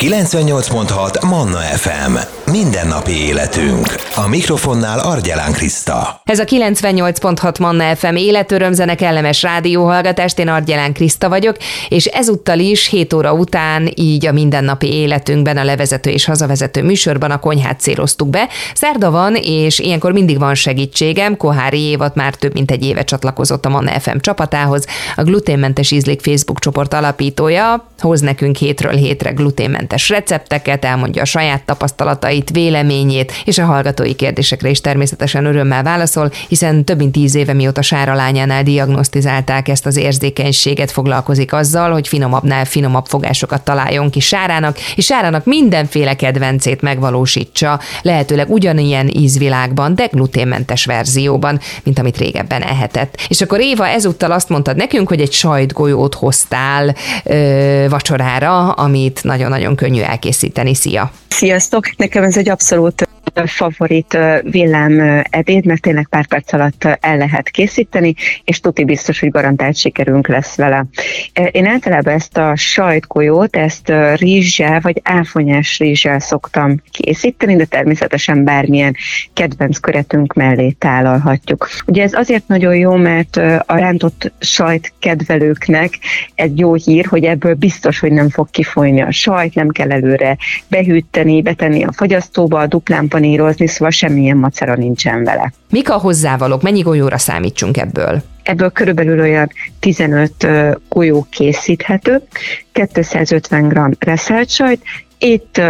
98.6 Manna FM. Mindennapi életünk. A mikrofonnál Argyelán Kriszta. Ez a 98.6 Manna FM életörömzene kellemes rádióhallgatást, én Argyelán Kriszta vagyok, és ezúttal is 7 óra után így a mindennapi életünkben a levezető és hazavezető műsorban a konyhát céloztuk be. Szerda van, és ilyenkor mindig van segítségem. Kohári Évat már több mint egy éve csatlakozott a Manna FM csapatához. A gluténmentes ízlik Facebook csoport alapítója hoz nekünk hétről hétre gluténmentes recepteket, elmondja a saját tapasztalatait, véleményét, és a hallgatói kérdésekre is természetesen örömmel válaszol, hiszen több mint tíz éve mióta Sára lányánál diagnosztizálták ezt az érzékenységet, foglalkozik azzal, hogy finomabbnál finomabb fogásokat találjon ki Sárának, és Sárának mindenféle kedvencét megvalósítsa, lehetőleg ugyanilyen ízvilágban, de gluténmentes verzióban, mint amit régebben ehetett. És akkor Éva, ezúttal azt mondtad nekünk, hogy egy sajtgolyót hoztál vacsorára, amit nagyon-nagyon könnyű elkészíteni. Szia! Sziasztok! Nekem ez egy abszolút favorit villám ebéd, mert tényleg pár perc alatt el lehet készíteni, és tuti biztos, hogy garantált sikerünk lesz vele. Én általában ezt a sajtgolyót, ezt rizssel vagy áfonyás rizssel szoktam készíteni, de természetesen bármilyen kedvenc köretünk mellé tálalhatjuk. Ugye ez azért nagyon jó, mert a rántott sajt kedvelőknek egy jó hír, hogy ebből biztos, hogy nem fog kifolyni a sajt, nem kell előre behűteni, betenni a fagyasztóba, a duplán panírozni, szóval semmilyen macera nincsen vele. Mik a hozzávalók? Mennyi golyóra számítsunk ebből? Ebből körülbelül olyan 15 golyó készíthető, 250 g reszelt sajt, itt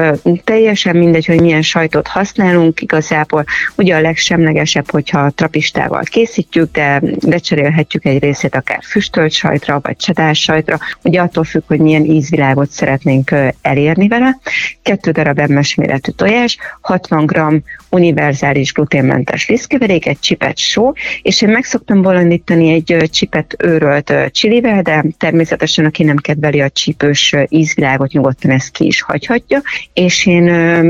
teljesen mindegy, hogy milyen sajtot használunk, igazából ugye a legsemlegesebb, hogyha trapistával készítjük, de becserélhetjük egy részét akár füstölt sajtra, vagy csedás sajtra, ugye attól függ, hogy milyen ízvilágot szeretnénk elérni vele. Kettő darab emmes méretű tojás, 60 g univerzális gluténmentes lisztkeverék, egy csipet só, és én meg szoktam bolondítani egy csipet őrölt csilivel, de természetesen aki nem kedveli a csípős ízvilágot, nyugodtan ezt ki is hagyhatja, és én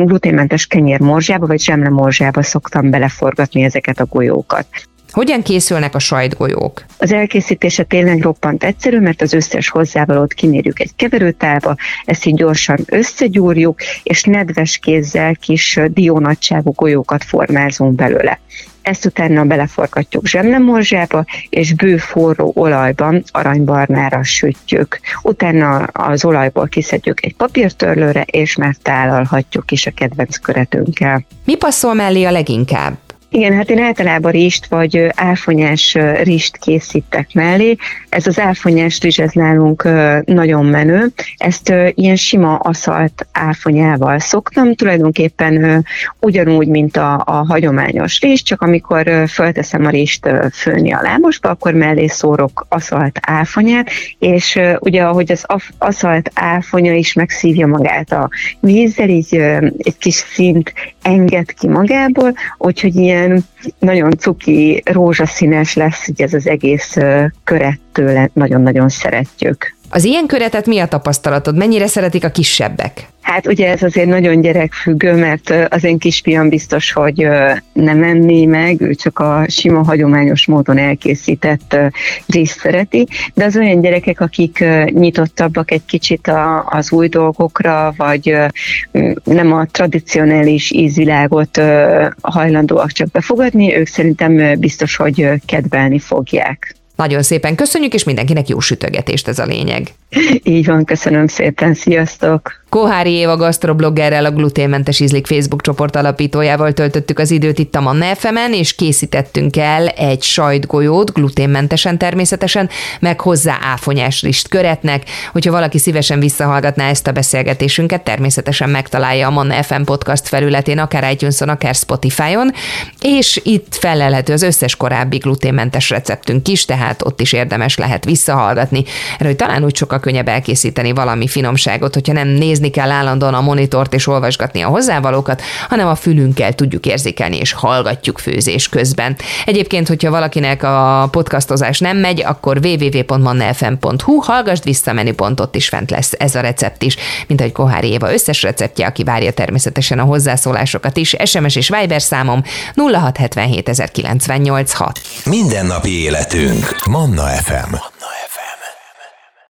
gluténmentes kenyérmorzsába vagy zsemlemorzsába szoktam beleforgatni ezeket a golyókat. Hogyan készülnek a sajtgolyók? Az elkészítése tényleg roppant egyszerű, mert az összes hozzávalót kimérjük egy keverőtálba, ezt így gyorsan összegyúrjuk, és nedves kézzel kis diónagyságú golyókat formázunk belőle. Ezt utána beleforgatjuk zsemlemorzsába, és bő forró olajban aranybarnára sütjük. Utána az olajból kiszedjük egy papírtörlőre, és már tálalhatjuk is a kedvenc köretünkkel. Mi passzol mellé a leginkább? Igen, hát én általában rist vagy áfonyás rist készítek mellé. Ez az áfonyás rizs, ez nálunk nagyon menő. Ezt ilyen sima aszalt áfonyával szoktam, tulajdonképpen ugyanúgy, mint a, a hagyományos rizs, csak amikor fölteszem a rist főni a lábosba, akkor mellé szórok aszalt áfonyát, és ugye ahogy az aszalt áfonya is megszívja magát a vízzel, így egy kis szint enged ki magából, úgyhogy ilyen ilyen nagyon cuki, rózsaszínes lesz ugye ez az egész köret nagyon-nagyon szeretjük. Az ilyen köretet mi a tapasztalatod? Mennyire szeretik a kisebbek? Hát ugye ez azért nagyon gyerekfüggő, mert az én kisfiam biztos, hogy nem enné meg, ő csak a sima, hagyományos módon elkészített részt szereti, de az olyan gyerekek, akik nyitottabbak egy kicsit az új dolgokra, vagy nem a tradicionális ízvilágot hajlandóak csak befogadni, ők szerintem biztos, hogy kedvelni fogják. Nagyon szépen köszönjük, és mindenkinek jó sütögetést ez a lényeg. Így van, köszönöm szépen, sziasztok! Kohári Éva gasztrobloggerrel, a Gluténmentes Ízlik Facebook csoport alapítójával töltöttük az időt itt a Manna fm és készítettünk el egy sajtgolyót, gluténmentesen természetesen, meg hozzá áfonyás rist köretnek. Hogyha valaki szívesen visszahallgatná ezt a beszélgetésünket, természetesen megtalálja a Manna FM podcast felületén, akár itunes akár Spotify-on, és itt felelhető az összes korábbi gluténmentes receptünk is, tehát ott is érdemes lehet visszahallgatni. Erről talán úgy sokkal könnyebb elkészíteni valami finomságot, hogyha nem néz nézni kell állandóan a monitort és olvasgatni a hozzávalókat, hanem a fülünkkel tudjuk érzékelni és hallgatjuk főzés közben. Egyébként, hogyha valakinek a podcastozás nem megy, akkor www.mannafm.hu, hallgassd vissza menüpontot is fent lesz ez a recept is, mint ahogy Kohári Éva összes receptje, aki várja természetesen a hozzászólásokat is. SMS és Viber számom 0677 Mindennapi életünk. Manna FM.